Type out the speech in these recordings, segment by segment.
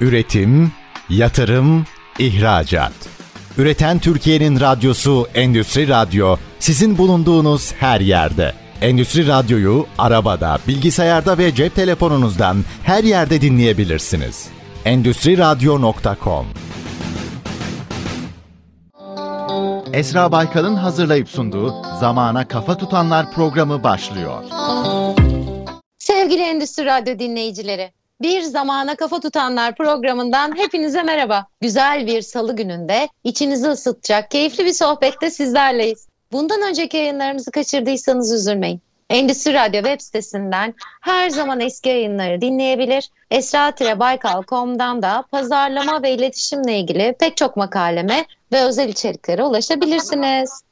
Üretim, yatırım, ihracat. Üreten Türkiye'nin radyosu Endüstri Radyo sizin bulunduğunuz her yerde. Endüstri Radyo'yu arabada, bilgisayarda ve cep telefonunuzdan her yerde dinleyebilirsiniz. Endüstri Radyo.com Esra Baykal'ın hazırlayıp sunduğu Zamana Kafa Tutanlar programı başlıyor. Sevgili Endüstri Radyo dinleyicileri, bir zamana kafa tutanlar programından hepinize merhaba. Güzel bir salı gününde içinizi ısıtacak keyifli bir sohbette sizlerleyiz. Bundan önceki yayınlarımızı kaçırdıysanız üzülmeyin. Endüstri Radyo web sitesinden her zaman eski yayınları dinleyebilir. esra-baykal.com'dan da pazarlama ve iletişimle ilgili pek çok makaleme ve özel içeriklere ulaşabilirsiniz.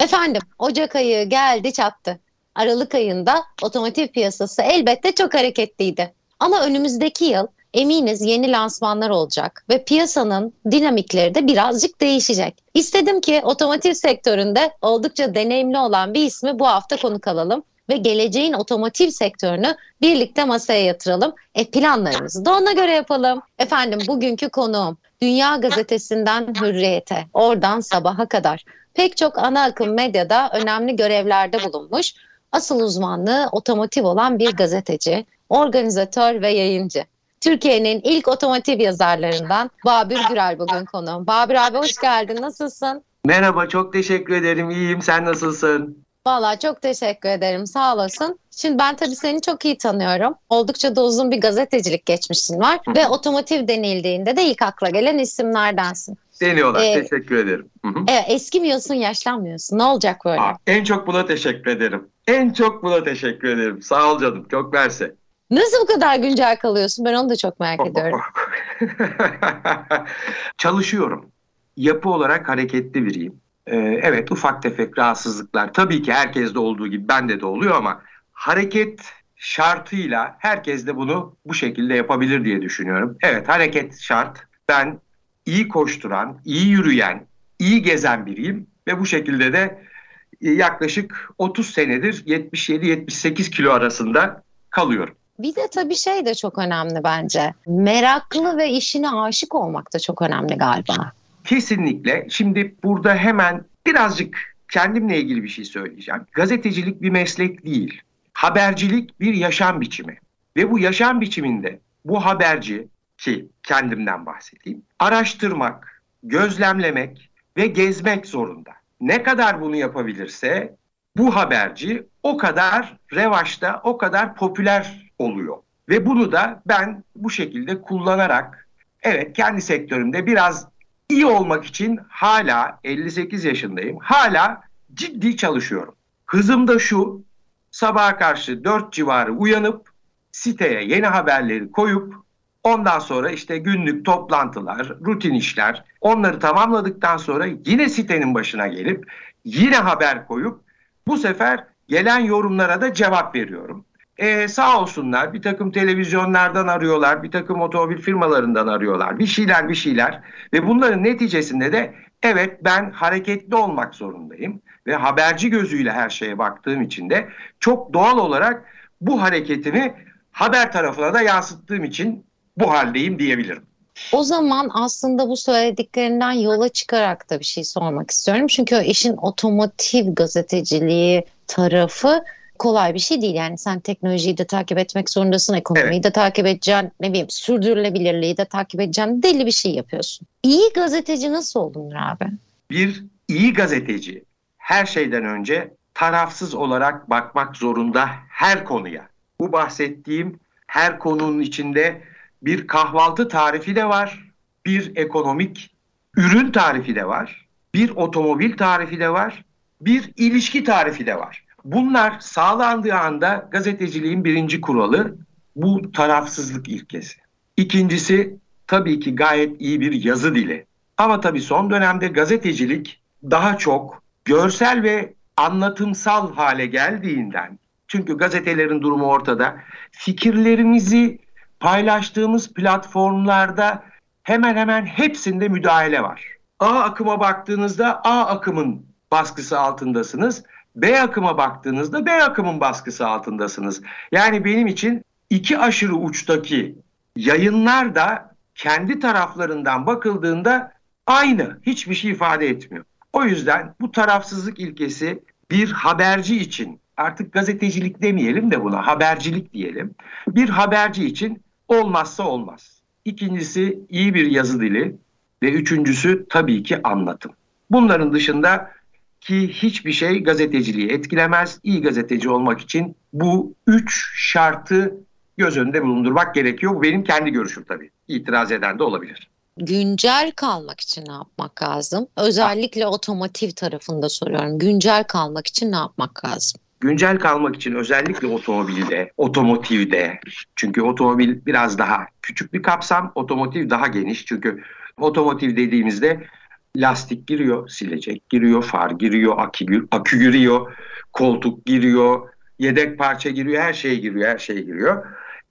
Efendim Ocak ayı geldi çattı. Aralık ayında otomotiv piyasası elbette çok hareketliydi. Ama önümüzdeki yıl eminiz yeni lansmanlar olacak ve piyasanın dinamikleri de birazcık değişecek. İstedim ki otomotiv sektöründe oldukça deneyimli olan bir ismi bu hafta konuk alalım ve geleceğin otomotiv sektörünü birlikte masaya yatıralım. E planlarımızı da ona göre yapalım. Efendim bugünkü konuğum Dünya Gazetesi'nden Hürriyet'e, oradan sabaha kadar pek çok ana akım medyada önemli görevlerde bulunmuş. Asıl uzmanlığı otomotiv olan bir gazeteci, organizatör ve yayıncı. Türkiye'nin ilk otomotiv yazarlarından Babür Gürel bugün konuğum. Babür abi hoş geldin. Nasılsın? Merhaba, çok teşekkür ederim. İyiyim. Sen nasılsın? Valla çok teşekkür ederim. Sağ olasın. Şimdi ben tabii seni çok iyi tanıyorum. Oldukça da uzun bir gazetecilik geçmişin var. Hı. Ve otomotiv denildiğinde de ilk akla gelen isimlerdensin. Deniyorlar. Ee, teşekkür ederim. Hı hı. Evet, eskimiyorsun, yaşlanmıyorsun. Ne olacak böyle? Aa, en çok buna teşekkür ederim. En çok buna teşekkür ederim. Sağ ol canım. Çok verse. Nasıl bu kadar güncel kalıyorsun? Ben onu da çok merak ediyorum. Çalışıyorum. Yapı olarak hareketli biriyim. Ee, evet ufak tefek rahatsızlıklar tabii ki herkeste olduğu gibi bende de oluyor ama hareket şartıyla herkes de bunu bu şekilde yapabilir diye düşünüyorum. Evet hareket şart. Ben iyi koşturan, iyi yürüyen, iyi gezen biriyim ve bu şekilde de e, yaklaşık 30 senedir 77-78 kilo arasında kalıyorum. Bir de tabii şey de çok önemli bence. Meraklı ve işine aşık olmak da çok önemli galiba. Kesinlikle. Şimdi burada hemen birazcık kendimle ilgili bir şey söyleyeceğim. Gazetecilik bir meslek değil. Habercilik bir yaşam biçimi. Ve bu yaşam biçiminde bu haberci ki kendimden bahsedeyim. Araştırmak, gözlemlemek ve gezmek zorunda. Ne kadar bunu yapabilirse bu haberci o kadar revaçta, o kadar popüler oluyor. Ve bunu da ben bu şekilde kullanarak evet kendi sektörümde biraz iyi olmak için hala 58 yaşındayım. Hala ciddi çalışıyorum. Hızım da şu sabaha karşı 4 civarı uyanıp siteye yeni haberleri koyup ondan sonra işte günlük toplantılar, rutin işler onları tamamladıktan sonra yine sitenin başına gelip yine haber koyup bu sefer gelen yorumlara da cevap veriyorum. Ee, sağ olsunlar bir takım televizyonlardan arıyorlar, bir takım otomobil firmalarından arıyorlar. Bir şeyler bir şeyler ve bunların neticesinde de evet ben hareketli olmak zorundayım. Ve haberci gözüyle her şeye baktığım için de çok doğal olarak bu hareketimi haber tarafına da yansıttığım için bu haldeyim diyebilirim. O zaman aslında bu söylediklerinden yola çıkarak da bir şey sormak istiyorum. Çünkü işin otomotiv gazeteciliği tarafı kolay bir şey değil. Yani sen teknolojiyi de takip etmek zorundasın, ekonomiyi evet. de takip edeceksin, ne bileyim sürdürülebilirliği de takip edeceksin. Deli bir şey yapıyorsun. İyi gazeteci nasıl olunur abi? Bir iyi gazeteci her şeyden önce tarafsız olarak bakmak zorunda her konuya. Bu bahsettiğim her konunun içinde bir kahvaltı tarifi de var, bir ekonomik ürün tarifi de var, bir otomobil tarifi de var, bir ilişki tarifi de var. Bunlar sağlandığı anda gazeteciliğin birinci kuralı bu tarafsızlık ilkesi. İkincisi tabii ki gayet iyi bir yazı dili. Ama tabii son dönemde gazetecilik daha çok görsel ve anlatımsal hale geldiğinden çünkü gazetelerin durumu ortada. Fikirlerimizi paylaştığımız platformlarda hemen hemen hepsinde müdahale var. A akıma baktığınızda A akımın baskısı altındasınız. B akıma baktığınızda B akımın baskısı altındasınız. Yani benim için iki aşırı uçtaki yayınlar da kendi taraflarından bakıldığında aynı. Hiçbir şey ifade etmiyor. O yüzden bu tarafsızlık ilkesi bir haberci için artık gazetecilik demeyelim de buna habercilik diyelim. Bir haberci için olmazsa olmaz. İkincisi iyi bir yazı dili ve üçüncüsü tabii ki anlatım. Bunların dışında ki hiçbir şey gazeteciliği etkilemez. İyi gazeteci olmak için bu üç şartı göz önünde bulundurmak gerekiyor. Bu benim kendi görüşüm tabii. İtiraz eden de olabilir. Güncel kalmak için ne yapmak lazım? Özellikle otomotiv tarafında soruyorum. Güncel kalmak için ne yapmak lazım? Güncel kalmak için özellikle otomobilde, otomotivde çünkü otomobil biraz daha küçük bir kapsam, otomotiv daha geniş. Çünkü otomotiv dediğimizde lastik giriyor, silecek giriyor, far giriyor, akü, akü giriyor, koltuk giriyor, yedek parça giriyor, her şey giriyor, her şey giriyor.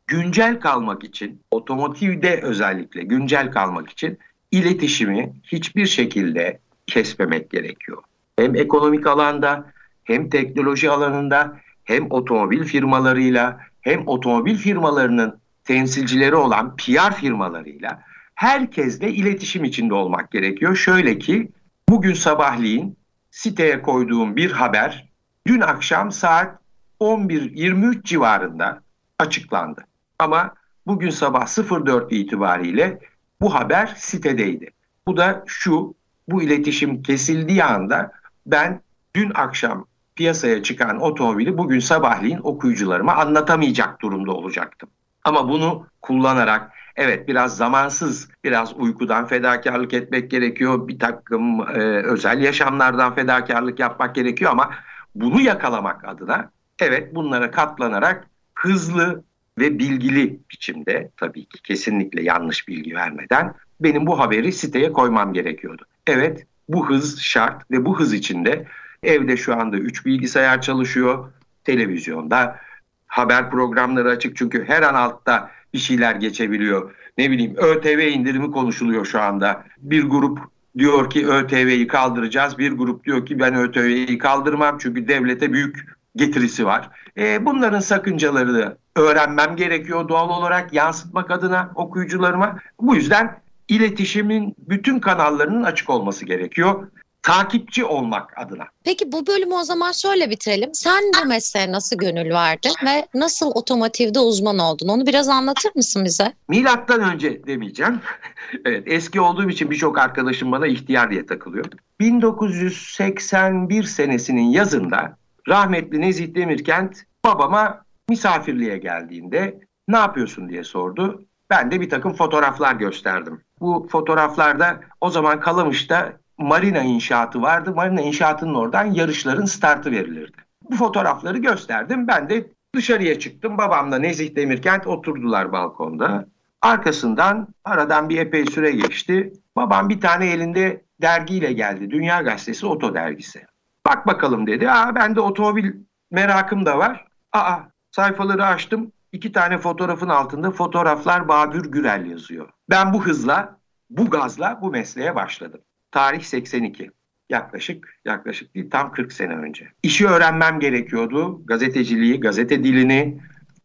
Güncel kalmak için, otomotivde özellikle güncel kalmak için iletişimi hiçbir şekilde kesmemek gerekiyor. Hem ekonomik alanda, hem teknoloji alanında, hem otomobil firmalarıyla, hem otomobil firmalarının temsilcileri olan PR firmalarıyla herkesle iletişim içinde olmak gerekiyor. Şöyle ki bugün sabahleyin siteye koyduğum bir haber dün akşam saat 11.23 civarında açıklandı. Ama bugün sabah 04 itibariyle bu haber sitedeydi. Bu da şu, bu iletişim kesildiği anda ben dün akşam piyasaya çıkan otomobili bugün sabahleyin okuyucularıma anlatamayacak durumda olacaktım. Ama bunu kullanarak evet biraz zamansız, biraz uykudan fedakarlık etmek gerekiyor. Bir takım e, özel yaşamlardan fedakarlık yapmak gerekiyor ama bunu yakalamak adına evet bunlara katlanarak hızlı ve bilgili biçimde tabii ki kesinlikle yanlış bilgi vermeden benim bu haberi siteye koymam gerekiyordu. Evet bu hız şart ve bu hız içinde evde şu anda 3 bilgisayar çalışıyor. Televizyonda haber programları açık çünkü her an altta bir şeyler geçebiliyor. Ne bileyim ÖTV indirimi konuşuluyor şu anda. Bir grup diyor ki ÖTV'yi kaldıracağız. Bir grup diyor ki ben ÖTV'yi kaldırmam çünkü devlete büyük getirisi var. E, bunların sakıncalarını öğrenmem gerekiyor doğal olarak yansıtmak adına okuyucularıma. Bu yüzden iletişimin bütün kanallarının açık olması gerekiyor takipçi olmak adına. Peki bu bölümü o zaman şöyle bitirelim. Sen bu mesleğe nasıl gönül verdin ve nasıl otomotivde uzman oldun? Onu biraz anlatır mısın bize? Milattan önce demeyeceğim. evet eski olduğum için birçok arkadaşım bana ihtiyar diye takılıyor. 1981 senesinin yazında rahmetli Nezih Demirkent babama misafirliğe geldiğinde ne yapıyorsun diye sordu. Ben de bir takım fotoğraflar gösterdim. Bu fotoğraflarda o zaman Kalamış'ta marina inşaatı vardı. Marina inşaatının oradan yarışların startı verilirdi. Bu fotoğrafları gösterdim. Ben de dışarıya çıktım. Babamla Nezih Demirkent oturdular balkonda. Arkasından aradan bir epey süre geçti. Babam bir tane elinde dergiyle geldi. Dünya Gazetesi Oto Dergisi. Bak bakalım dedi. Aa ben de otomobil merakım da var. Aa sayfaları açtım. İki tane fotoğrafın altında fotoğraflar Babür Gürel yazıyor. Ben bu hızla, bu gazla bu mesleğe başladım. Tarih 82. Yaklaşık, yaklaşık değil tam 40 sene önce. İşi öğrenmem gerekiyordu. Gazeteciliği, gazete dilini,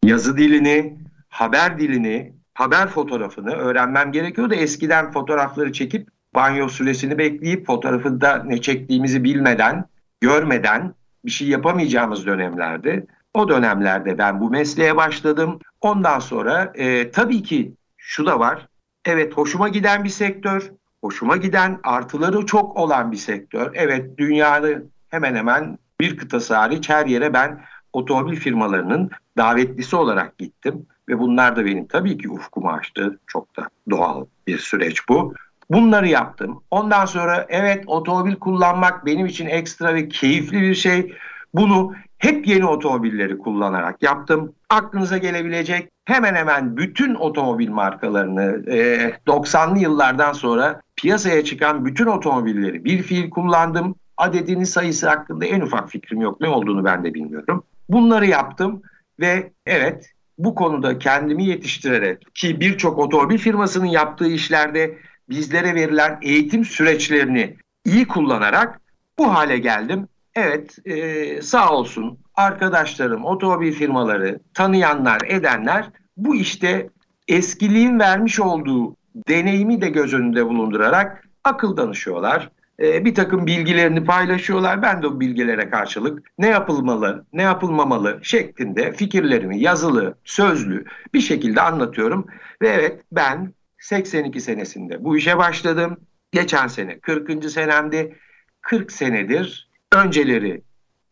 yazı dilini, haber dilini, haber fotoğrafını öğrenmem gerekiyordu. Eskiden fotoğrafları çekip banyo süresini bekleyip fotoğrafında ne çektiğimizi bilmeden, görmeden bir şey yapamayacağımız dönemlerdi. O dönemlerde ben bu mesleğe başladım. Ondan sonra e, tabii ki şu da var. Evet hoşuma giden bir sektör hoşuma giden, artıları çok olan bir sektör. Evet dünyanın hemen hemen bir kıtası hariç her yere ben otomobil firmalarının davetlisi olarak gittim. Ve bunlar da benim tabii ki ufkumu açtı. Çok da doğal bir süreç bu. Bunları yaptım. Ondan sonra evet otomobil kullanmak benim için ekstra ve keyifli bir şey. Bunu hep yeni otomobilleri kullanarak yaptım. Aklınıza gelebilecek hemen hemen bütün otomobil markalarını e, 90'lı yıllardan sonra piyasaya çıkan bütün otomobilleri bir fiil kullandım. Adedinin sayısı hakkında en ufak fikrim yok. Ne olduğunu ben de bilmiyorum. Bunları yaptım ve evet bu konuda kendimi yetiştirerek ki birçok otomobil firmasının yaptığı işlerde bizlere verilen eğitim süreçlerini iyi kullanarak bu hale geldim. Evet e, sağ olsun arkadaşlarım, otomobil firmaları, tanıyanlar, edenler bu işte eskiliğin vermiş olduğu deneyimi de göz önünde bulundurarak akıl danışıyorlar. Ee, bir takım bilgilerini paylaşıyorlar. Ben de o bilgilere karşılık ne yapılmalı, ne yapılmamalı şeklinde fikirlerimi yazılı, sözlü bir şekilde anlatıyorum. Ve evet ben 82 senesinde bu işe başladım. Geçen sene 40. senemdi. 40 senedir önceleri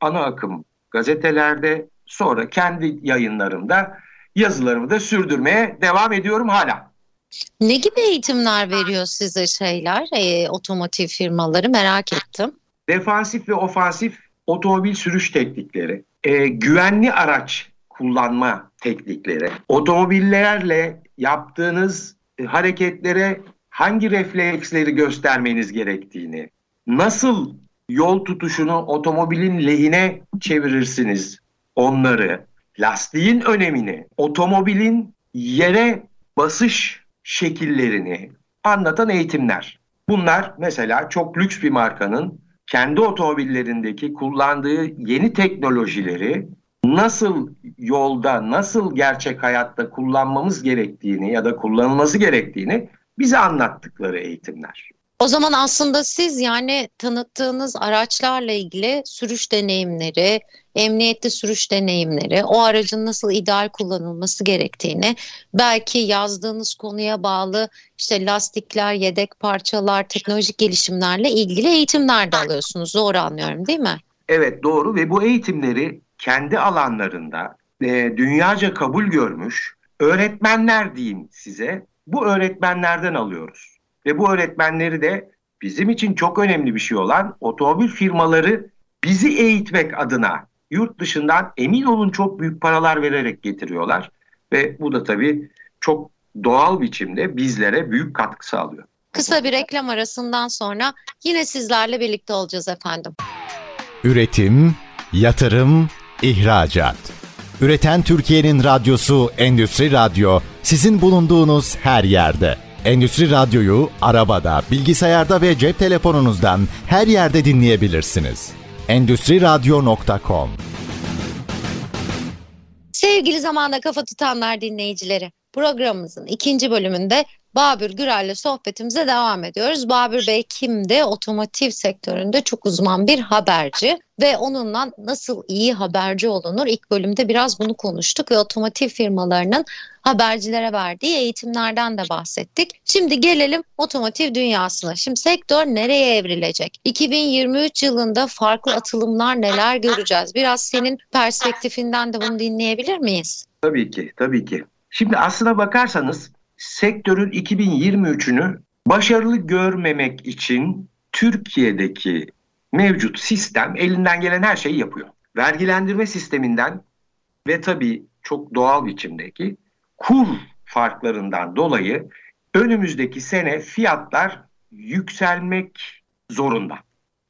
ana akım gazetelerde sonra kendi yayınlarımda yazılarımı da sürdürmeye devam ediyorum hala. Ne gibi eğitimler veriyor size şeyler, e, otomotiv firmaları merak ettim. Defansif ve ofansif otomobil sürüş teknikleri, e, güvenli araç kullanma teknikleri, otomobillerle yaptığınız e, hareketlere hangi refleksleri göstermeniz gerektiğini, nasıl yol tutuşunu otomobilin lehine çevirirsiniz onları, lastiğin önemini, otomobilin yere basış şekillerini anlatan eğitimler. Bunlar mesela çok lüks bir markanın kendi otomobillerindeki kullandığı yeni teknolojileri nasıl yolda, nasıl gerçek hayatta kullanmamız gerektiğini ya da kullanılması gerektiğini bize anlattıkları eğitimler. O zaman aslında siz yani tanıttığınız araçlarla ilgili sürüş deneyimleri, emniyetli sürüş deneyimleri, o aracın nasıl ideal kullanılması gerektiğini, belki yazdığınız konuya bağlı işte lastikler, yedek parçalar, teknolojik gelişimlerle ilgili eğitimler de alıyorsunuz. Doğru anlıyorum değil mi? Evet doğru ve bu eğitimleri kendi alanlarında e, dünyaca kabul görmüş öğretmenler diyeyim size bu öğretmenlerden alıyoruz. Ve bu öğretmenleri de bizim için çok önemli bir şey olan otomobil firmaları bizi eğitmek adına yurt dışından emin olun çok büyük paralar vererek getiriyorlar. Ve bu da tabii çok doğal biçimde bizlere büyük katkı sağlıyor. Kısa bir reklam arasından sonra yine sizlerle birlikte olacağız efendim. Üretim, yatırım, ihracat. Üreten Türkiye'nin radyosu Endüstri Radyo sizin bulunduğunuz her yerde. Endüstri Radyo'yu arabada, bilgisayarda ve cep telefonunuzdan her yerde dinleyebilirsiniz. Endüstri Radyo.com Sevgili zamanda kafa tutanlar dinleyicileri, programımızın ikinci bölümünde Babür Gürel'le sohbetimize devam ediyoruz. Babür Bey kimdi? Otomotiv sektöründe çok uzman bir haberci ve onunla nasıl iyi haberci olunur? İlk bölümde biraz bunu konuştuk ve otomotiv firmalarının habercilere verdiği eğitimlerden de bahsettik. Şimdi gelelim otomotiv dünyasına. Şimdi sektör nereye evrilecek? 2023 yılında farklı atılımlar neler göreceğiz? Biraz senin perspektifinden de bunu dinleyebilir miyiz? Tabii ki, tabii ki. Şimdi aslına bakarsanız sektörün 2023'ünü başarılı görmemek için Türkiye'deki mevcut sistem elinden gelen her şeyi yapıyor. Vergilendirme sisteminden ve tabii çok doğal biçimdeki kur farklarından dolayı önümüzdeki sene fiyatlar yükselmek zorunda.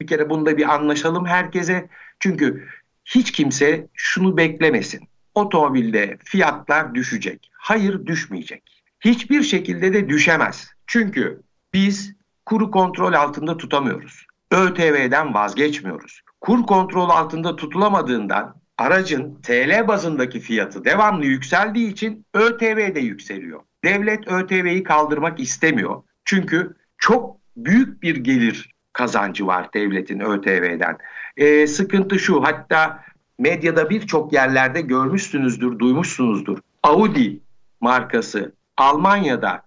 Bir kere bunda bir anlaşalım herkese. Çünkü hiç kimse şunu beklemesin. Otomobilde fiyatlar düşecek. Hayır düşmeyecek hiçbir şekilde de düşemez. Çünkü biz kuru kontrol altında tutamıyoruz. ÖTV'den vazgeçmiyoruz. Kur kontrol altında tutulamadığından aracın TL bazındaki fiyatı devamlı yükseldiği için ÖTV de yükseliyor. Devlet ÖTV'yi kaldırmak istemiyor. Çünkü çok büyük bir gelir kazancı var devletin ÖTV'den. Ee, sıkıntı şu hatta medyada birçok yerlerde görmüşsünüzdür, duymuşsunuzdur. Audi markası Almanya'da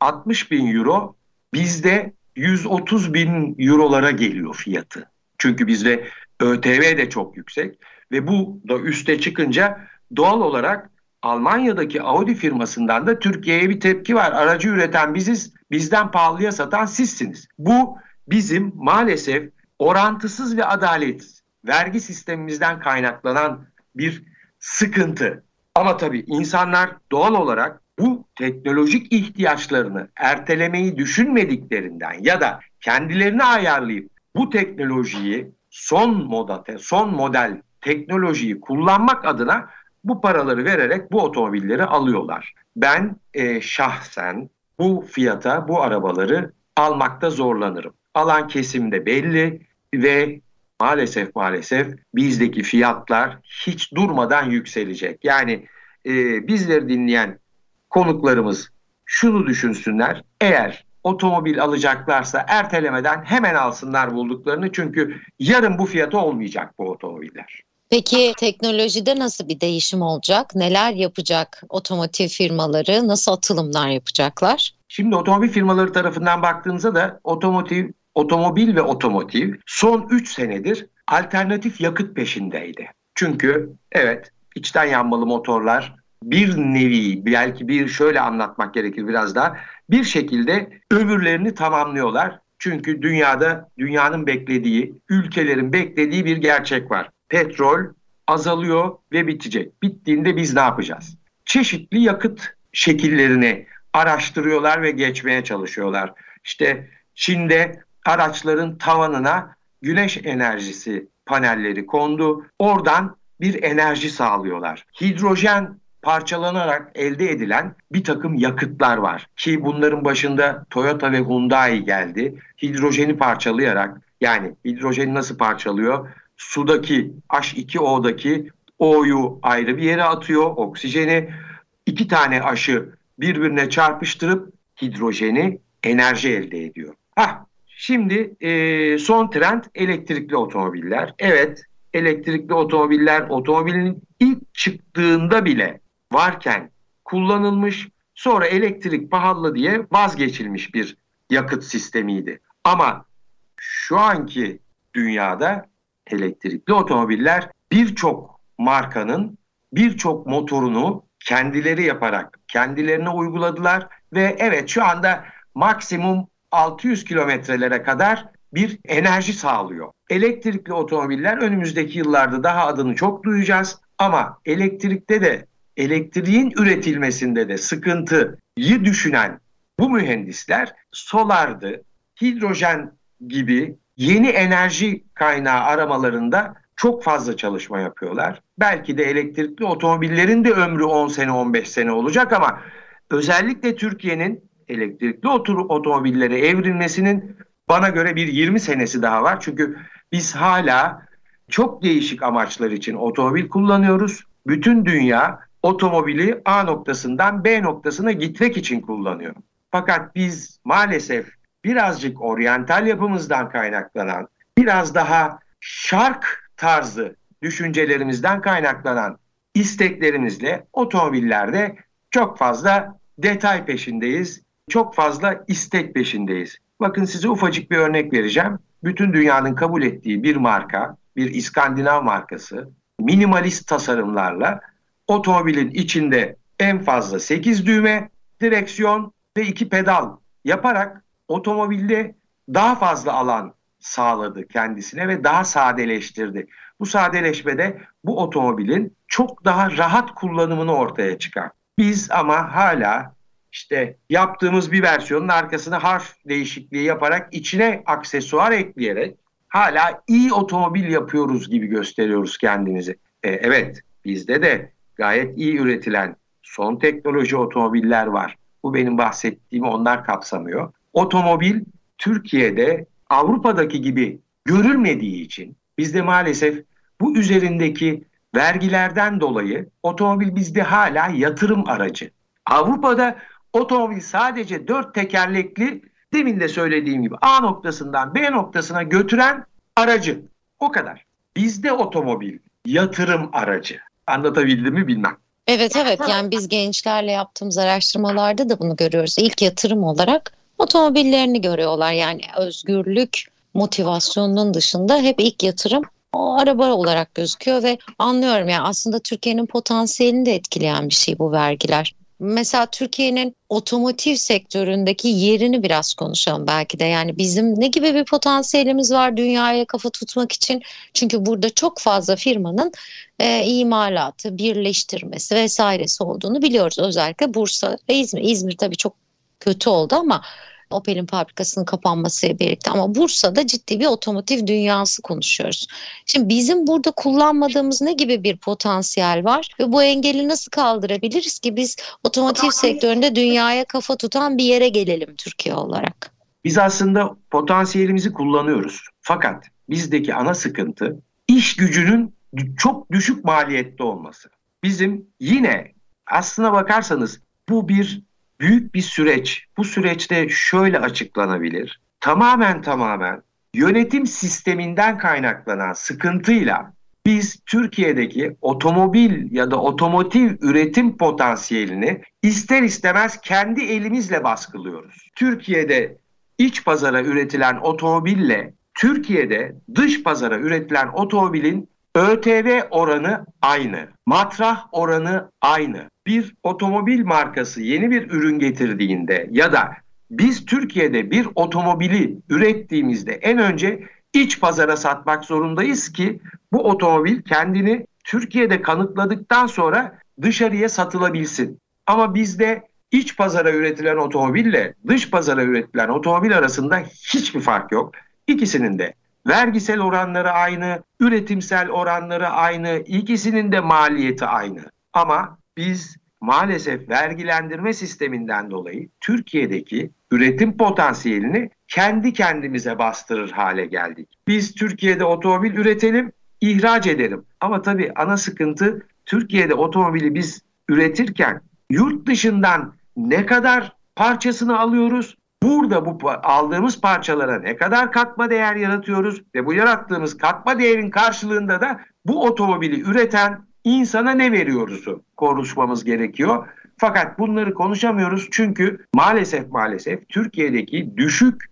60 bin euro bizde 130 bin eurolara geliyor fiyatı. Çünkü bizde ÖTV de çok yüksek ve bu da üste çıkınca doğal olarak Almanya'daki Audi firmasından da Türkiye'ye bir tepki var. Aracı üreten biziz, bizden pahalıya satan sizsiniz. Bu bizim maalesef orantısız ve adaletsiz vergi sistemimizden kaynaklanan bir sıkıntı. Ama tabii insanlar doğal olarak bu teknolojik ihtiyaçlarını ertelemeyi düşünmediklerinden ya da kendilerini ayarlayıp bu teknolojiyi son moda, son model teknolojiyi kullanmak adına bu paraları vererek bu otomobilleri alıyorlar. Ben e, şahsen bu fiyata bu arabaları almakta zorlanırım. Alan kesimde belli ve maalesef maalesef bizdeki fiyatlar hiç durmadan yükselecek. Yani e, bizleri dinleyen konuklarımız şunu düşünsünler. Eğer otomobil alacaklarsa ertelemeden hemen alsınlar bulduklarını. Çünkü yarın bu fiyatı olmayacak bu otomobiller. Peki teknolojide nasıl bir değişim olacak? Neler yapacak otomotiv firmaları? Nasıl atılımlar yapacaklar? Şimdi otomobil firmaları tarafından baktığınızda da otomotiv, otomobil ve otomotiv son 3 senedir alternatif yakıt peşindeydi. Çünkü evet içten yanmalı motorlar bir nevi belki bir şöyle anlatmak gerekir biraz daha bir şekilde ömürlerini tamamlıyorlar. Çünkü dünyada dünyanın beklediği, ülkelerin beklediği bir gerçek var. Petrol azalıyor ve bitecek. Bittiğinde biz ne yapacağız? Çeşitli yakıt şekillerini araştırıyorlar ve geçmeye çalışıyorlar. İşte Çin'de araçların tavanına güneş enerjisi panelleri kondu. Oradan bir enerji sağlıyorlar. Hidrojen parçalanarak elde edilen bir takım yakıtlar var. Ki bunların başında Toyota ve Hyundai geldi. Hidrojeni parçalayarak yani hidrojeni nasıl parçalıyor? Sudaki H2O'daki O'yu ayrı bir yere atıyor, oksijeni. iki tane aşı birbirine çarpıştırıp hidrojeni enerji elde ediyor. Hah, şimdi e, son trend elektrikli otomobiller. Evet elektrikli otomobiller otomobilin ilk çıktığında bile varken kullanılmış sonra elektrik pahalı diye vazgeçilmiş bir yakıt sistemiydi. Ama şu anki dünyada elektrikli otomobiller birçok markanın birçok motorunu kendileri yaparak kendilerine uyguladılar ve evet şu anda maksimum 600 kilometrelere kadar bir enerji sağlıyor. Elektrikli otomobiller önümüzdeki yıllarda daha adını çok duyacağız ama elektrikte de elektriğin üretilmesinde de sıkıntıyı düşünen bu mühendisler solardı, hidrojen gibi yeni enerji kaynağı aramalarında çok fazla çalışma yapıyorlar. Belki de elektrikli otomobillerin de ömrü 10 sene 15 sene olacak ama özellikle Türkiye'nin elektrikli otomobillere evrilmesinin bana göre bir 20 senesi daha var. Çünkü biz hala çok değişik amaçlar için otomobil kullanıyoruz. Bütün dünya otomobili A noktasından B noktasına gitmek için kullanıyor. Fakat biz maalesef birazcık oryantal yapımızdan kaynaklanan, biraz daha şark tarzı düşüncelerimizden kaynaklanan isteklerimizle otomobillerde çok fazla detay peşindeyiz. Çok fazla istek peşindeyiz. Bakın size ufacık bir örnek vereceğim. Bütün dünyanın kabul ettiği bir marka, bir İskandinav markası minimalist tasarımlarla otomobilin içinde en fazla 8 düğme, direksiyon ve 2 pedal yaparak otomobilde daha fazla alan sağladı kendisine ve daha sadeleştirdi. Bu sadeleşmede bu otomobilin çok daha rahat kullanımını ortaya çıkar. Biz ama hala işte yaptığımız bir versiyonun arkasına harf değişikliği yaparak içine aksesuar ekleyerek hala iyi otomobil yapıyoruz gibi gösteriyoruz kendimizi. E, evet bizde de gayet iyi üretilen son teknoloji otomobiller var. Bu benim bahsettiğimi onlar kapsamıyor. Otomobil Türkiye'de Avrupa'daki gibi görülmediği için bizde maalesef bu üzerindeki vergilerden dolayı otomobil bizde hala yatırım aracı. Avrupa'da otomobil sadece dört tekerlekli demin de söylediğim gibi A noktasından B noktasına götüren aracı. O kadar. Bizde otomobil yatırım aracı. Anlatabildim mi bilmem. Evet evet yani biz gençlerle yaptığımız araştırmalarda da bunu görüyoruz. İlk yatırım olarak otomobillerini görüyorlar. Yani özgürlük motivasyonunun dışında hep ilk yatırım o araba olarak gözüküyor ve anlıyorum yani aslında Türkiye'nin potansiyelini de etkileyen bir şey bu vergiler. Mesela Türkiye'nin otomotiv sektöründeki yerini biraz konuşalım belki de. Yani bizim ne gibi bir potansiyelimiz var dünyaya kafa tutmak için? Çünkü burada çok fazla firmanın e, imalatı, birleştirmesi vesairesi olduğunu biliyoruz. Özellikle Bursa ve İzmir. İzmir tabii çok kötü oldu ama Opel'in fabrikasının kapanmasıyla birlikte ama Bursa'da ciddi bir otomotiv dünyası konuşuyoruz. Şimdi bizim burada kullanmadığımız ne gibi bir potansiyel var ve bu engeli nasıl kaldırabiliriz ki biz otomotiv sektöründe dünyaya kafa tutan bir yere gelelim Türkiye olarak? Biz aslında potansiyelimizi kullanıyoruz. Fakat bizdeki ana sıkıntı iş gücünün çok düşük maliyette olması. Bizim yine aslına bakarsanız bu bir büyük bir süreç. Bu süreçte şöyle açıklanabilir. Tamamen tamamen yönetim sisteminden kaynaklanan sıkıntıyla biz Türkiye'deki otomobil ya da otomotiv üretim potansiyelini ister istemez kendi elimizle baskılıyoruz. Türkiye'de iç pazara üretilen otomobille Türkiye'de dış pazara üretilen otomobilin ÖTV oranı aynı. Matrah oranı aynı. Bir otomobil markası yeni bir ürün getirdiğinde ya da biz Türkiye'de bir otomobili ürettiğimizde en önce iç pazara satmak zorundayız ki bu otomobil kendini Türkiye'de kanıtladıktan sonra dışarıya satılabilsin. Ama bizde iç pazara üretilen otomobille dış pazara üretilen otomobil arasında hiçbir fark yok. İkisinin de vergisel oranları aynı, üretimsel oranları aynı, ikisinin de maliyeti aynı. Ama biz maalesef vergilendirme sisteminden dolayı Türkiye'deki üretim potansiyelini kendi kendimize bastırır hale geldik. Biz Türkiye'de otomobil üretelim, ihraç edelim. Ama tabii ana sıkıntı Türkiye'de otomobili biz üretirken yurt dışından ne kadar parçasını alıyoruz? Burada bu aldığımız parçalara ne kadar katma değer yaratıyoruz ve bu yarattığımız katma değerin karşılığında da bu otomobili üreten insana ne veriyoruzu konuşmamız gerekiyor. Fakat bunları konuşamıyoruz çünkü maalesef maalesef Türkiye'deki düşük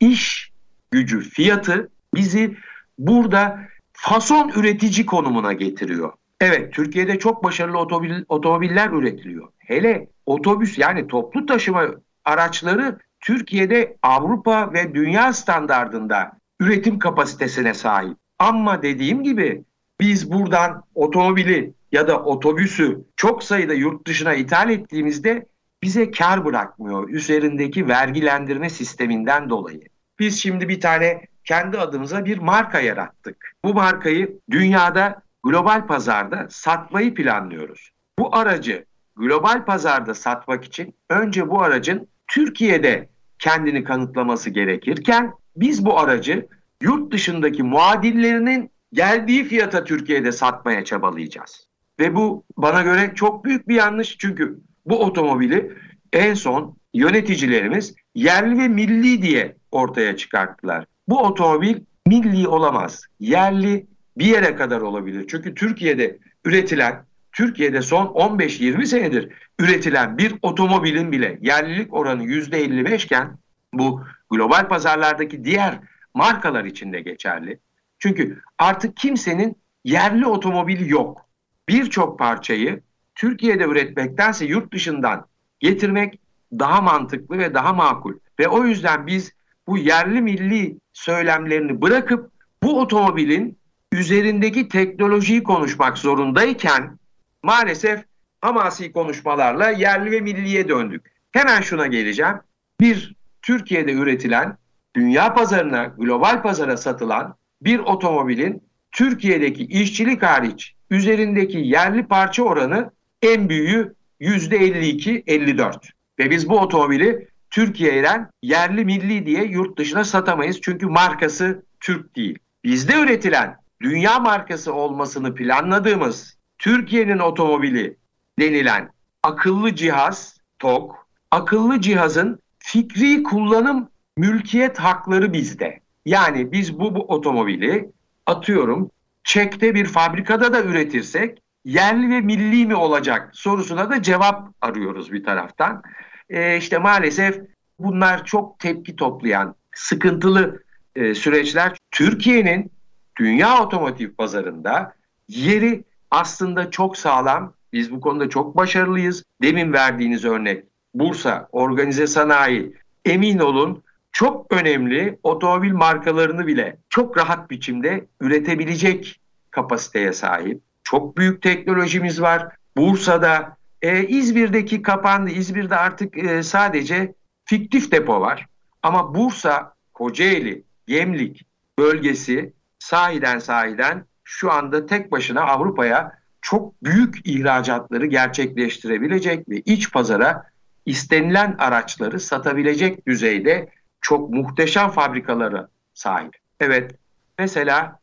iş gücü fiyatı bizi burada fason üretici konumuna getiriyor. Evet Türkiye'de çok başarılı otomobil, otomobiller üretiliyor. Hele otobüs yani toplu taşıma araçları Türkiye'de Avrupa ve dünya standardında üretim kapasitesine sahip. Ama dediğim gibi biz buradan otomobili ya da otobüsü çok sayıda yurt dışına ithal ettiğimizde bize kar bırakmıyor üzerindeki vergilendirme sisteminden dolayı. Biz şimdi bir tane kendi adımıza bir marka yarattık. Bu markayı dünyada global pazarda satmayı planlıyoruz. Bu aracı global pazarda satmak için önce bu aracın Türkiye'de kendini kanıtlaması gerekirken biz bu aracı yurt dışındaki muadillerinin geldiği fiyata Türkiye'de satmaya çabalayacağız. Ve bu bana göre çok büyük bir yanlış çünkü bu otomobili en son yöneticilerimiz yerli ve milli diye ortaya çıkarttılar. Bu otomobil milli olamaz. Yerli bir yere kadar olabilir. Çünkü Türkiye'de üretilen, Türkiye'de son 15-20 senedir üretilen bir otomobilin bile yerlilik oranı %55 iken bu global pazarlardaki diğer markalar için de geçerli. Çünkü artık kimsenin yerli otomobili yok. Birçok parçayı Türkiye'de üretmektense yurt dışından getirmek daha mantıklı ve daha makul. Ve o yüzden biz bu yerli milli söylemlerini bırakıp bu otomobilin üzerindeki teknolojiyi konuşmak zorundayken maalesef hamasi konuşmalarla yerli ve milliye döndük. Hemen şuna geleceğim. Bir, Türkiye'de üretilen, dünya pazarına, global pazara satılan bir otomobilin Türkiye'deki işçilik hariç üzerindeki yerli parça oranı en büyüğü %52-54. Ve biz bu otomobili Türkiye'den yerli milli diye yurt dışına satamayız. Çünkü markası Türk değil. Bizde üretilen dünya markası olmasını planladığımız Türkiye'nin otomobili denilen akıllı cihaz TOK, akıllı cihazın fikri kullanım mülkiyet hakları bizde. Yani biz bu, bu otomobili atıyorum Çek'te bir fabrikada da üretirsek yerli ve milli mi olacak sorusuna da cevap arıyoruz bir taraftan. Ee, işte maalesef bunlar çok tepki toplayan sıkıntılı e, süreçler. Türkiye'nin dünya otomotiv pazarında yeri aslında çok sağlam. Biz bu konuda çok başarılıyız. Demin verdiğiniz örnek Bursa, organize sanayi. Emin olun çok önemli otomobil markalarını bile çok rahat biçimde üretebilecek kapasiteye sahip. Çok büyük teknolojimiz var. Bursa'da, e, İzmir'deki kapandı. İzmir'de artık e, sadece fiktif depo var. Ama Bursa, Kocaeli, Gemlik bölgesi sahiden sahiden şu anda tek başına Avrupa'ya çok büyük ihracatları gerçekleştirebilecek ve iç pazara istenilen araçları satabilecek düzeyde çok muhteşem fabrikalara sahip. Evet mesela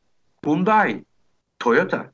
Hyundai, Toyota,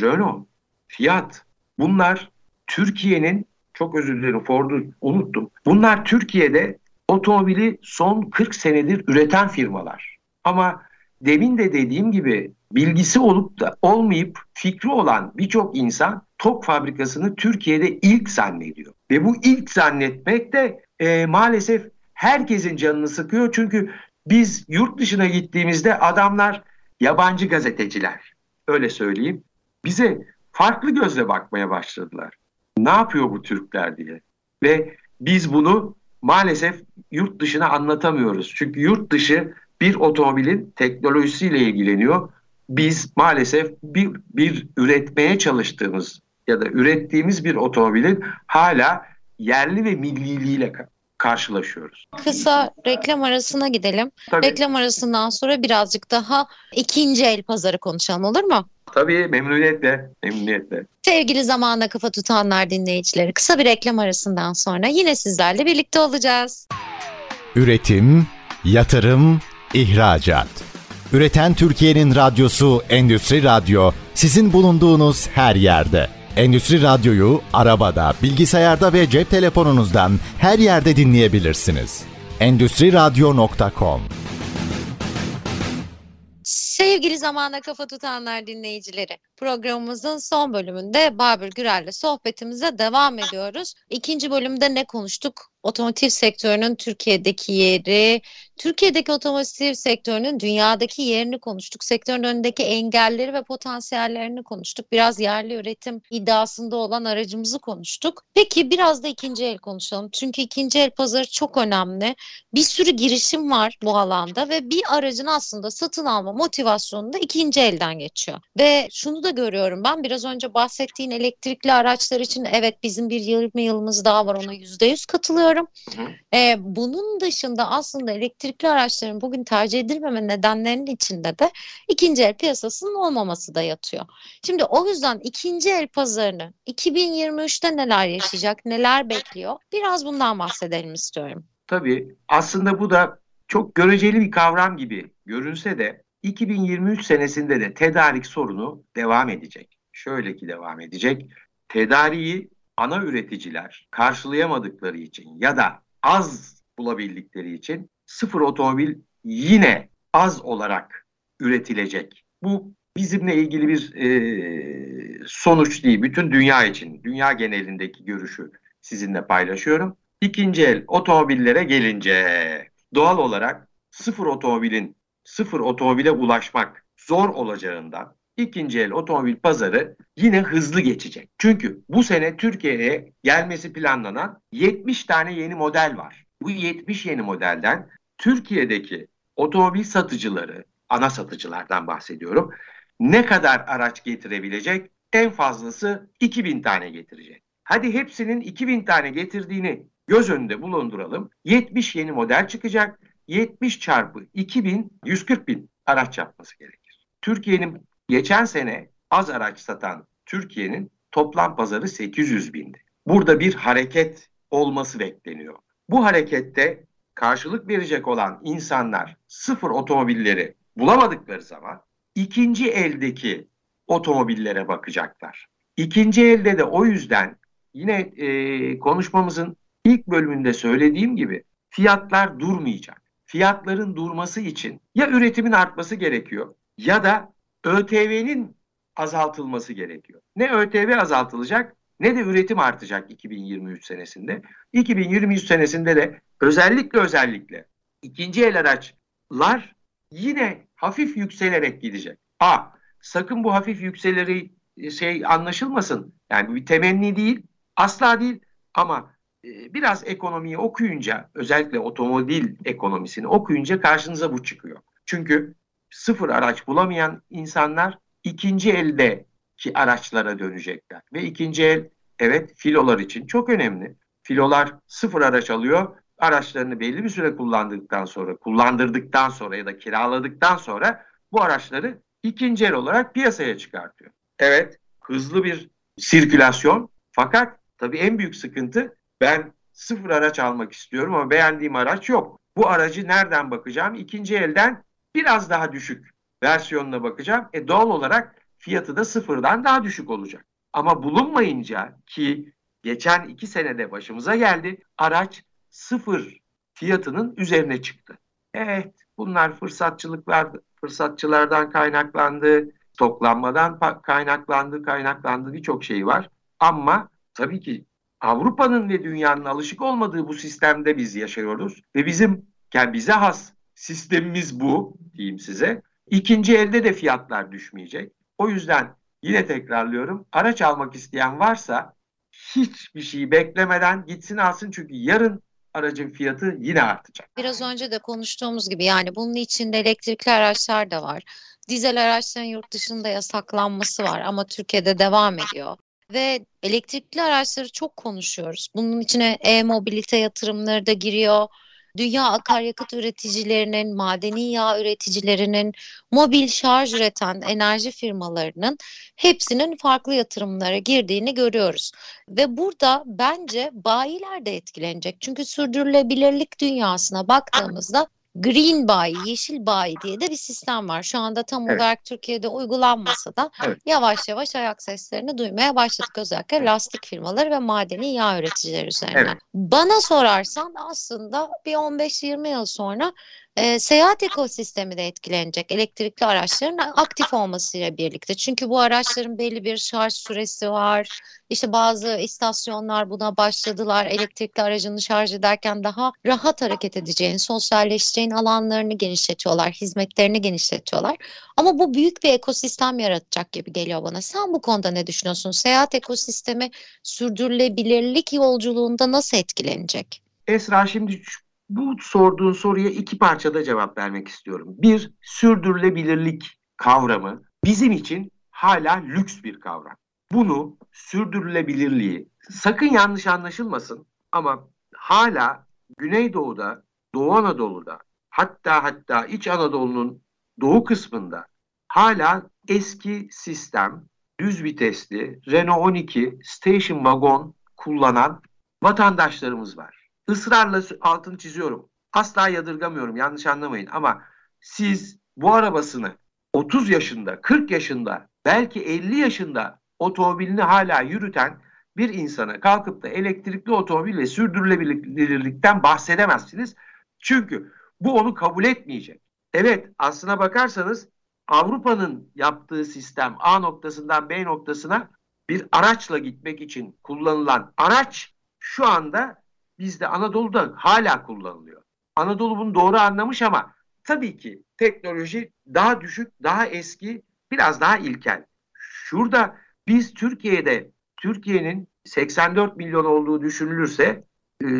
Renault, Fiat bunlar Türkiye'nin çok özür dilerim Ford'u unuttum. Bunlar Türkiye'de otomobili son 40 senedir üreten firmalar. Ama demin de dediğim gibi bilgisi olup da olmayıp fikri olan birçok insan top fabrikasını Türkiye'de ilk zannediyor. Ve bu ilk zannetmek de e, maalesef herkesin canını sıkıyor. Çünkü biz yurt dışına gittiğimizde adamlar yabancı gazeteciler öyle söyleyeyim bize farklı gözle bakmaya başladılar. Ne yapıyor bu Türkler diye. Ve biz bunu maalesef yurt dışına anlatamıyoruz. Çünkü yurt dışı bir otomobilin teknolojisiyle ilgileniyor. Biz maalesef bir, bir üretmeye çalıştığımız ya da ürettiğimiz bir otomobilin hala yerli ve milliliğiyle karşılaşıyoruz. Kısa reklam arasına gidelim. Tabii. Reklam arasından sonra birazcık daha ikinci el pazarı konuşalım olur mu? Tabii memnuniyetle, memnuniyetle. Sevgili zamana kafa tutanlar dinleyicileri kısa bir reklam arasından sonra yine sizlerle birlikte olacağız. Üretim, yatırım, ihracat. Üreten Türkiye'nin radyosu Endüstri Radyo sizin bulunduğunuz her yerde. Endüstri Radyo'yu arabada, bilgisayarda ve cep telefonunuzdan her yerde dinleyebilirsiniz. Endüstri Radyo.com Sevgili zamana kafa tutanlar dinleyicileri, programımızın son bölümünde Babür Gürel'le sohbetimize devam ediyoruz. İkinci bölümde ne konuştuk? Otomotiv sektörünün Türkiye'deki yeri, Türkiye'deki otomotiv sektörünün dünyadaki yerini konuştuk. Sektörün önündeki engelleri ve potansiyellerini konuştuk. Biraz yerli üretim iddiasında olan aracımızı konuştuk. Peki biraz da ikinci el konuşalım. Çünkü ikinci el pazarı çok önemli. Bir sürü girişim var bu alanda ve bir aracın aslında satın alma motivasyonu da ikinci elden geçiyor. Ve şunu da görüyorum ben biraz önce bahsettiğin elektrikli araçlar için evet bizim bir 20 yılımız daha var ona %100 katılıyorum. Ee, bunun dışında aslında elektrik elektrikli araçların bugün tercih edilmeme nedenlerinin içinde de ikinci el piyasasının olmaması da yatıyor. Şimdi o yüzden ikinci el pazarını 2023'te neler yaşayacak, neler bekliyor? Biraz bundan bahsedelim istiyorum. Tabii aslında bu da çok göreceli bir kavram gibi görünse de 2023 senesinde de tedarik sorunu devam edecek. Şöyle ki devam edecek. Tedariği ana üreticiler karşılayamadıkları için ya da az bulabildikleri için sıfır otomobil yine az olarak üretilecek. Bu bizimle ilgili bir e, sonuç değil. Bütün dünya için, dünya genelindeki görüşü sizinle paylaşıyorum. İkinci el otomobillere gelince doğal olarak sıfır otomobilin sıfır otomobile ulaşmak zor olacağından ikinci el otomobil pazarı yine hızlı geçecek. Çünkü bu sene Türkiye'ye gelmesi planlanan 70 tane yeni model var. Bu 70 yeni modelden Türkiye'deki otomobil satıcıları, ana satıcılardan bahsediyorum. Ne kadar araç getirebilecek? En fazlası 2000 tane getirecek. Hadi hepsinin 2000 tane getirdiğini göz önünde bulunduralım. 70 yeni model çıkacak. 70 çarpı 2000 140 bin araç yapması gerekir. Türkiye'nin geçen sene az araç satan Türkiye'nin toplam pazarı 800 bindi. Burada bir hareket olması bekleniyor. Bu harekette karşılık verecek olan insanlar sıfır otomobilleri bulamadıkları zaman ikinci eldeki otomobillere bakacaklar. İkinci elde de o yüzden yine e, konuşmamızın ilk bölümünde söylediğim gibi fiyatlar durmayacak. Fiyatların durması için ya üretimin artması gerekiyor ya da ÖTV'nin azaltılması gerekiyor. Ne ÖTV azaltılacak ne de üretim artacak 2023 senesinde. 2023 senesinde de özellikle özellikle ikinci el araçlar yine hafif yükselerek gidecek. A, sakın bu hafif yükseleri e, şey anlaşılmasın. Yani bir temenni değil, asla değil ama e, biraz ekonomiyi okuyunca özellikle otomobil ekonomisini okuyunca karşınıza bu çıkıyor. Çünkü sıfır araç bulamayan insanlar ikinci elde ki araçlara dönecekler. Ve ikinci el evet filolar için çok önemli. Filolar sıfır araç alıyor. Araçlarını belli bir süre kullandıktan sonra, kullandırdıktan sonra ya da kiraladıktan sonra bu araçları ikinci el olarak piyasaya çıkartıyor. Evet hızlı bir sirkülasyon fakat tabii en büyük sıkıntı ben sıfır araç almak istiyorum ama beğendiğim araç yok. Bu aracı nereden bakacağım? İkinci elden biraz daha düşük versiyonuna bakacağım. E doğal olarak fiyatı da sıfırdan daha düşük olacak. Ama bulunmayınca ki geçen iki senede başımıza geldi. Araç sıfır fiyatının üzerine çıktı. Evet bunlar fırsatçılıklar, fırsatçılardan kaynaklandı, toklanmadan kaynaklandı, kaynaklandı birçok şey var. Ama tabii ki Avrupa'nın ve dünyanın alışık olmadığı bu sistemde biz yaşıyoruz ve bizim yani bize has sistemimiz bu diyeyim size. İkinci elde de fiyatlar düşmeyecek. O yüzden yine tekrarlıyorum. Araç almak isteyen varsa hiçbir şeyi beklemeden gitsin alsın çünkü yarın aracın fiyatı yine artacak. Biraz önce de konuştuğumuz gibi yani bunun içinde elektrikli araçlar da var. Dizel araçların yurt dışında yasaklanması var ama Türkiye'de devam ediyor. Ve elektrikli araçları çok konuşuyoruz. Bunun içine e-mobilite yatırımları da giriyor dünya akaryakıt üreticilerinin, madeni yağ üreticilerinin, mobil şarj üreten enerji firmalarının hepsinin farklı yatırımlara girdiğini görüyoruz. Ve burada bence bayiler de etkilenecek. Çünkü sürdürülebilirlik dünyasına baktığımızda Green Buy, Yeşil Buy diye de bir sistem var. Şu anda tam evet. olarak Türkiye'de uygulanmasa da evet. yavaş yavaş ayak seslerini duymaya başladık. Özellikle lastik firmaları ve madeni yağ üreticileri üzerinden. Evet. Bana sorarsan aslında bir 15-20 yıl sonra e, seyahat ekosistemi de etkilenecek elektrikli araçların aktif olmasıyla birlikte. Çünkü bu araçların belli bir şarj süresi var. İşte bazı istasyonlar buna başladılar. Elektrikli aracını şarj ederken daha rahat hareket edeceğin, sosyalleşeceğin alanlarını genişletiyorlar, hizmetlerini genişletiyorlar. Ama bu büyük bir ekosistem yaratacak gibi geliyor bana. Sen bu konuda ne düşünüyorsun? Seyahat ekosistemi sürdürülebilirlik yolculuğunda nasıl etkilenecek? Esra şimdi bu sorduğun soruya iki parçada cevap vermek istiyorum. Bir, sürdürülebilirlik kavramı bizim için hala lüks bir kavram. Bunu sürdürülebilirliği sakın yanlış anlaşılmasın ama hala Güneydoğu'da, Doğu Anadolu'da hatta hatta İç Anadolu'nun doğu kısmında hala eski sistem düz vitesli Renault 12 station wagon kullanan vatandaşlarımız var ısrarla altını çiziyorum. Asla yadırgamıyorum yanlış anlamayın ama siz bu arabasını 30 yaşında, 40 yaşında, belki 50 yaşında otomobilini hala yürüten bir insana kalkıp da elektrikli otomobil ve sürdürülebilirlikten bahsedemezsiniz. Çünkü bu onu kabul etmeyecek. Evet aslına bakarsanız Avrupa'nın yaptığı sistem A noktasından B noktasına bir araçla gitmek için kullanılan araç şu anda bizde Anadolu'da hala kullanılıyor. Anadolu bunu doğru anlamış ama tabii ki teknoloji daha düşük, daha eski, biraz daha ilkel. Şurada biz Türkiye'de Türkiye'nin 84 milyon olduğu düşünülürse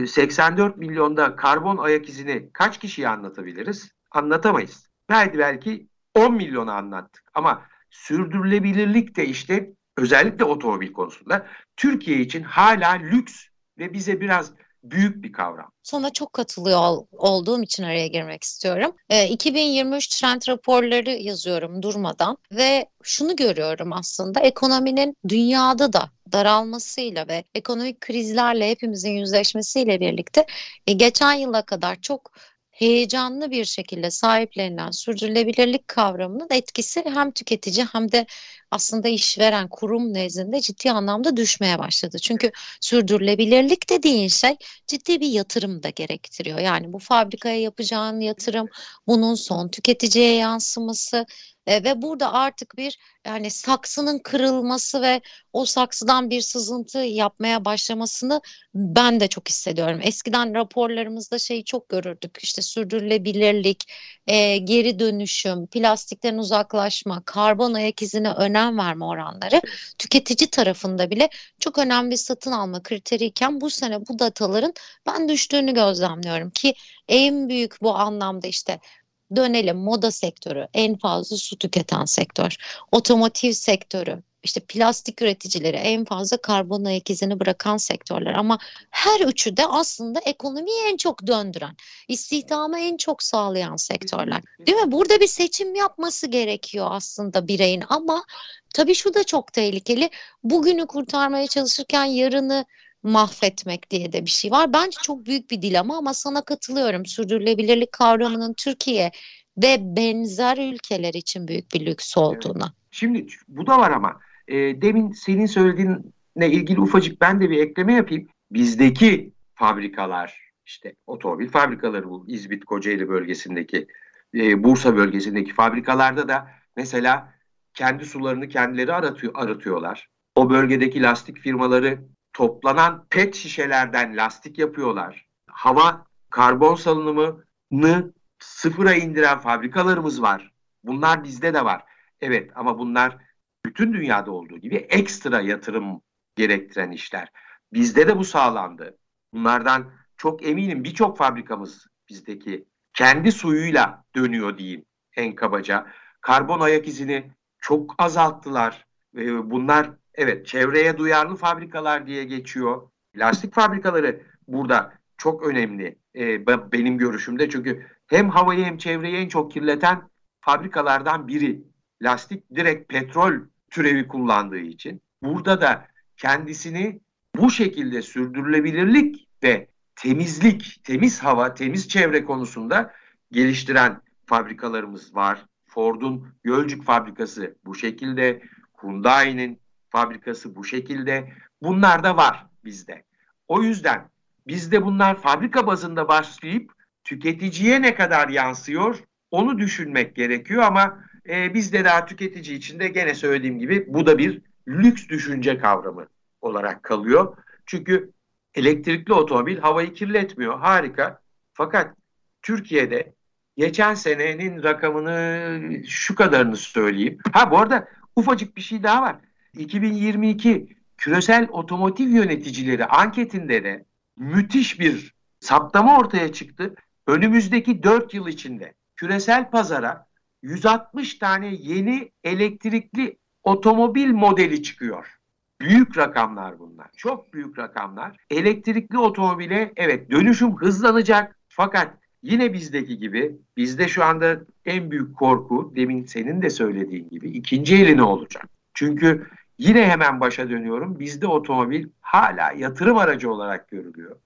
84 e, milyonda karbon ayak izini kaç kişiye anlatabiliriz? Anlatamayız. Belki belki 10 milyonu anlattık ama sürdürülebilirlik de işte özellikle otomobil konusunda Türkiye için hala lüks ve bize biraz büyük bir kavram. Sana çok katılıyor olduğum için araya girmek istiyorum. E, 2023 trend raporları yazıyorum durmadan ve şunu görüyorum aslında ekonominin dünyada da daralmasıyla ve ekonomik krizlerle hepimizin yüzleşmesiyle birlikte e, geçen yıla kadar çok heyecanlı bir şekilde sahiplenilen sürdürülebilirlik kavramının etkisi hem tüketici hem de aslında işveren kurum nezdinde ciddi anlamda düşmeye başladı. Çünkü sürdürülebilirlik dediğin şey ciddi bir yatırım da gerektiriyor. Yani bu fabrikaya yapacağın yatırım, bunun son tüketiciye yansıması, e, ve burada artık bir yani saksının kırılması ve o saksıdan bir sızıntı yapmaya başlamasını ben de çok hissediyorum. Eskiden raporlarımızda şeyi çok görürdük işte sürdürülebilirlik, e, geri dönüşüm, plastikten uzaklaşma, karbon ayak izine önem verme oranları tüketici tarafında bile çok önemli bir satın alma kriteriyken bu sene bu dataların ben düştüğünü gözlemliyorum ki en büyük bu anlamda işte dönelim moda sektörü en fazla su tüketen sektör. Otomotiv sektörü işte plastik üreticileri en fazla karbon ayak izini bırakan sektörler ama her üçü de aslında ekonomiyi en çok döndüren, istihdamı en çok sağlayan sektörler. Değil mi? Burada bir seçim yapması gerekiyor aslında bireyin ama tabii şu da çok tehlikeli. Bugünü kurtarmaya çalışırken yarını mahvetmek diye de bir şey var. Bence çok büyük bir dilema ama sana katılıyorum. Sürdürülebilirlik kavramının Türkiye ve benzer ülkeler için büyük bir lüks olduğuna. Evet. Şimdi bu da var ama e, demin senin söylediğin seninle ilgili ufacık ben de bir ekleme yapayım. Bizdeki fabrikalar işte otomobil fabrikaları bu İzmit Kocaeli bölgesindeki e, Bursa bölgesindeki fabrikalarda da mesela kendi sularını kendileri aratıyor, arıtıyorlar. O bölgedeki lastik firmaları toplanan pet şişelerden lastik yapıyorlar. Hava karbon salınımını sıfıra indiren fabrikalarımız var. Bunlar bizde de var. Evet ama bunlar bütün dünyada olduğu gibi ekstra yatırım gerektiren işler. Bizde de bu sağlandı. Bunlardan çok eminim birçok fabrikamız bizdeki kendi suyuyla dönüyor diyeyim en kabaca. Karbon ayak izini çok azalttılar. Bunlar evet çevreye duyarlı fabrikalar diye geçiyor. Lastik fabrikaları burada çok önemli e, benim görüşümde. Çünkü hem havayı hem çevreyi en çok kirleten fabrikalardan biri. Lastik direkt petrol türevi kullandığı için. Burada da kendisini bu şekilde sürdürülebilirlik ve temizlik, temiz hava, temiz çevre konusunda geliştiren fabrikalarımız var. Ford'un Gölcük fabrikası bu şekilde, Hyundai'nin fabrikası bu şekilde. Bunlar da var bizde. O yüzden bizde bunlar fabrika bazında başlayıp tüketiciye ne kadar yansıyor onu düşünmek gerekiyor ama e, bizde daha tüketici için de gene söylediğim gibi bu da bir lüks düşünce kavramı olarak kalıyor. Çünkü elektrikli otomobil havayı kirletmiyor. Harika. Fakat Türkiye'de geçen senenin rakamını şu kadarını söyleyeyim. Ha bu arada ufacık bir şey daha var. 2022 küresel otomotiv yöneticileri anketinde de müthiş bir saptama ortaya çıktı. Önümüzdeki 4 yıl içinde küresel pazara 160 tane yeni elektrikli otomobil modeli çıkıyor. Büyük rakamlar bunlar. Çok büyük rakamlar. Elektrikli otomobile evet dönüşüm hızlanacak fakat yine bizdeki gibi bizde şu anda en büyük korku demin senin de söylediğin gibi ikinci eli ne olacak? Çünkü yine hemen başa dönüyorum. Bizde otomobil hala yatırım aracı olarak görülüyor.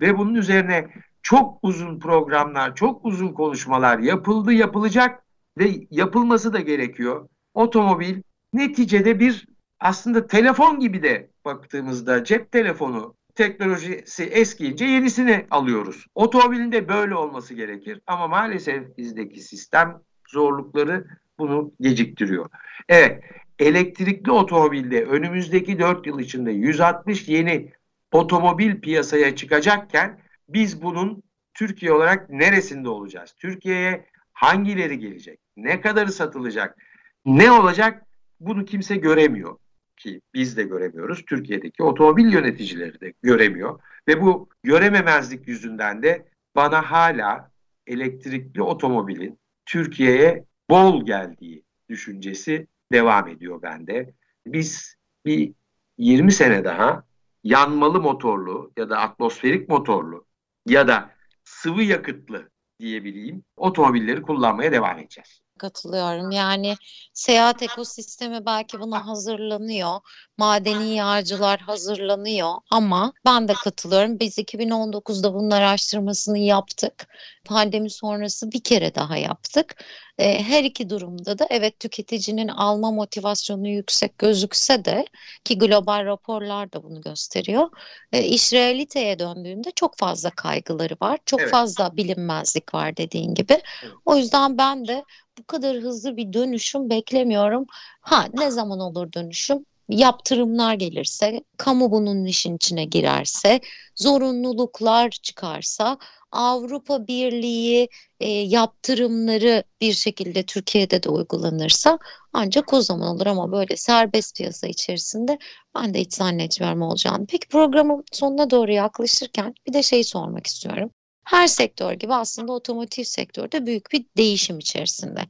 Ve bunun üzerine çok uzun programlar, çok uzun konuşmalar yapıldı, yapılacak ve yapılması da gerekiyor. Otomobil neticede bir aslında telefon gibi de baktığımızda cep telefonu teknolojisi eskiyince yenisini alıyoruz. Otomobilin de böyle olması gerekir ama maalesef bizdeki sistem zorlukları bunu geciktiriyor. Evet, elektrikli otomobilde önümüzdeki 4 yıl içinde 160 yeni otomobil piyasaya çıkacakken biz bunun Türkiye olarak neresinde olacağız? Türkiye'ye hangileri gelecek? Ne kadarı satılacak? Ne olacak? Bunu kimse göremiyor ki biz de göremiyoruz. Türkiye'deki otomobil yöneticileri de göremiyor. Ve bu görememezlik yüzünden de bana hala elektrikli otomobilin Türkiye'ye bol geldiği düşüncesi devam ediyor bende. Biz bir 20 sene daha yanmalı motorlu ya da atmosferik motorlu ya da sıvı yakıtlı diyebileyim otomobilleri kullanmaya devam edeceğiz. Katılıyorum. Yani seyahat ekosistemi belki buna hazırlanıyor. Madeni yağcılar hazırlanıyor ama ben de katılıyorum. Biz 2019'da bunun araştırmasını yaptık. Pandemi sonrası bir kere daha yaptık. E, her iki durumda da evet tüketicinin alma motivasyonu yüksek gözükse de ki global raporlar da bunu gösteriyor. E, iş realiteye döndüğünde çok fazla kaygıları var. Çok evet. fazla bilinmezlik var dediğin gibi. O yüzden ben de bu kadar hızlı bir dönüşüm beklemiyorum. Ha ne zaman olur dönüşüm? yaptırımlar gelirse, kamu bunun işin içine girerse, zorunluluklar çıkarsa, Avrupa Birliği e, yaptırımları bir şekilde Türkiye'de de uygulanırsa ancak o zaman olur ama böyle serbest piyasa içerisinde ben de hiç zannetmiyorum olacağını. Peki programın sonuna doğru yaklaşırken bir de şey sormak istiyorum her sektör gibi aslında otomotiv sektörde büyük bir değişim içerisinde.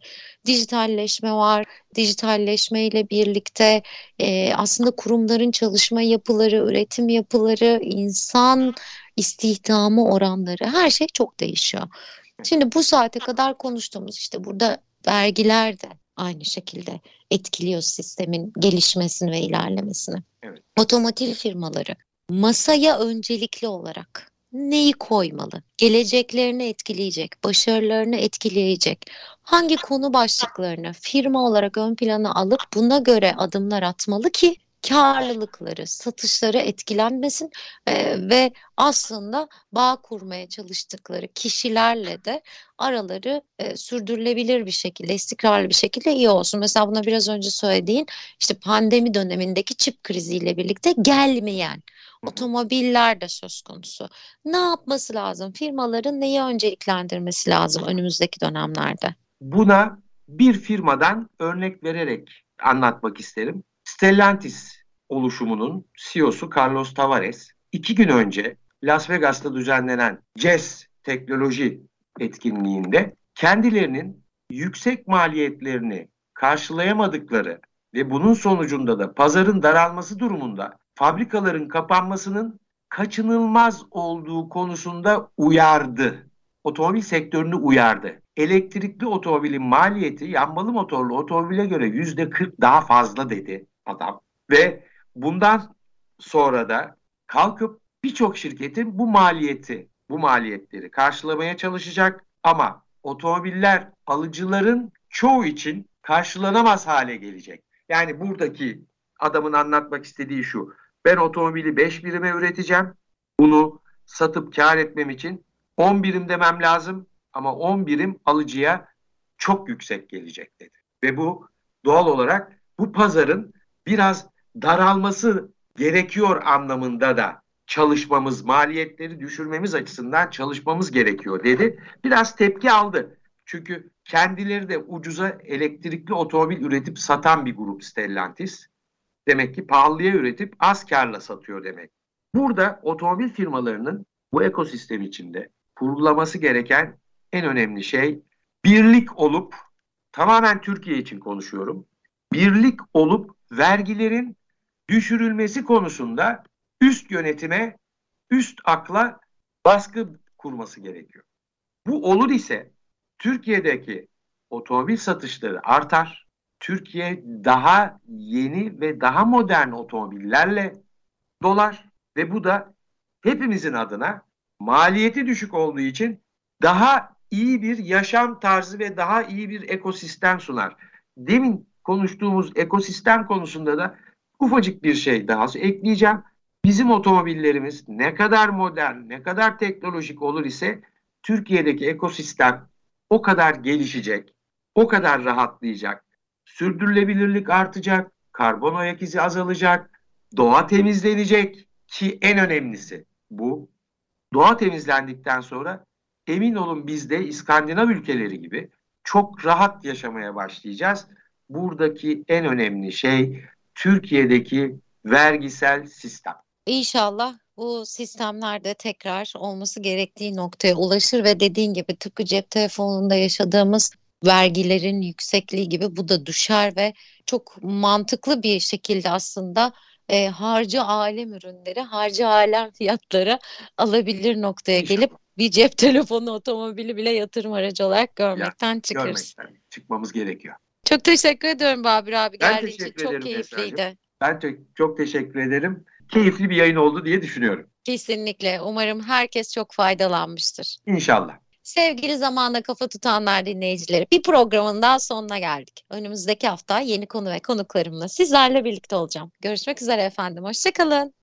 Dijitalleşme var. Dijitalleşme ile birlikte e, aslında kurumların çalışma yapıları, üretim yapıları, insan istihdamı oranları her şey çok değişiyor. Şimdi bu saate kadar konuştuğumuz işte burada vergiler de aynı şekilde etkiliyor sistemin gelişmesini ve ilerlemesini. Evet. Otomotiv firmaları masaya öncelikli olarak neyi koymalı? Geleceklerini etkileyecek, başarılarını etkileyecek. Hangi konu başlıklarını firma olarak ön plana alıp buna göre adımlar atmalı ki karlılıkları, satışları etkilenmesin e, ve aslında bağ kurmaya çalıştıkları kişilerle de araları e, sürdürülebilir bir şekilde, istikrarlı bir şekilde iyi olsun. Mesela buna biraz önce söylediğin işte pandemi dönemindeki çip kriziyle birlikte gelmeyen otomobiller de söz konusu. Ne yapması lazım? Firmaların neyi önceliklendirmesi lazım önümüzdeki dönemlerde? Buna bir firmadan örnek vererek anlatmak isterim. Stellantis oluşumunun CEO'su Carlos Tavares iki gün önce Las Vegas'ta düzenlenen CES teknoloji etkinliğinde kendilerinin yüksek maliyetlerini karşılayamadıkları ve bunun sonucunda da pazarın daralması durumunda fabrikaların kapanmasının kaçınılmaz olduğu konusunda uyardı. Otomobil sektörünü uyardı. Elektrikli otomobilin maliyeti yanmalı motorlu otomobile göre yüzde 40 daha fazla dedi adam. Ve bundan sonra da kalkıp birçok şirketin bu maliyeti, bu maliyetleri karşılamaya çalışacak ama otomobiller alıcıların çoğu için karşılanamaz hale gelecek. Yani buradaki adamın anlatmak istediği şu. Ben otomobili 5 birime üreteceğim. Bunu satıp kar etmem için 10 birim demem lazım ama 10 birim alıcıya çok yüksek gelecek dedi. Ve bu doğal olarak bu pazarın biraz daralması gerekiyor anlamında da çalışmamız, maliyetleri düşürmemiz açısından çalışmamız gerekiyor dedi. Biraz tepki aldı. Çünkü kendileri de ucuza elektrikli otomobil üretip satan bir grup Stellantis. Demek ki pahalıya üretip az karla satıyor demek. Burada otomobil firmalarının bu ekosistem içinde kurgulaması gereken en önemli şey birlik olup tamamen Türkiye için konuşuyorum. Birlik olup vergilerin düşürülmesi konusunda üst yönetime, üst akla baskı kurması gerekiyor. Bu olur ise Türkiye'deki otomobil satışları artar. Türkiye daha yeni ve daha modern otomobillerle dolar ve bu da hepimizin adına maliyeti düşük olduğu için daha iyi bir yaşam tarzı ve daha iyi bir ekosistem sunar. Demin konuştuğumuz ekosistem konusunda da ufacık bir şey daha ekleyeceğim. Bizim otomobillerimiz ne kadar modern, ne kadar teknolojik olur ise Türkiye'deki ekosistem o kadar gelişecek, o kadar rahatlayacak. Sürdürülebilirlik artacak, karbon ayak izi azalacak, doğa temizlenecek ki en önemlisi bu. Doğa temizlendikten sonra emin olun biz de İskandinav ülkeleri gibi çok rahat yaşamaya başlayacağız. Buradaki en önemli şey Türkiye'deki vergisel sistem. İnşallah bu sistemlerde tekrar olması gerektiği noktaya ulaşır ve dediğin gibi tıpkı cep telefonunda yaşadığımız vergilerin yüksekliği gibi bu da düşer ve çok mantıklı bir şekilde aslında e, harcı alem ürünleri harcı alem fiyatlara alabilir noktaya gelip bir cep telefonu otomobili bile yatırım aracı olarak görmekten ya, çıkarız. Görmekten çıkmamız gerekiyor. Çok teşekkür ediyorum Babür abi. Geldiğin için çok keyifliydi. Esra'cığım. Ben çok, çok teşekkür ederim. Keyifli bir yayın oldu diye düşünüyorum. Kesinlikle. Umarım herkes çok faydalanmıştır. İnşallah. Sevgili zamanda kafa tutanlar dinleyicileri bir programın daha sonuna geldik. Önümüzdeki hafta yeni konu ve konuklarımla sizlerle birlikte olacağım. Görüşmek üzere efendim. Hoşçakalın.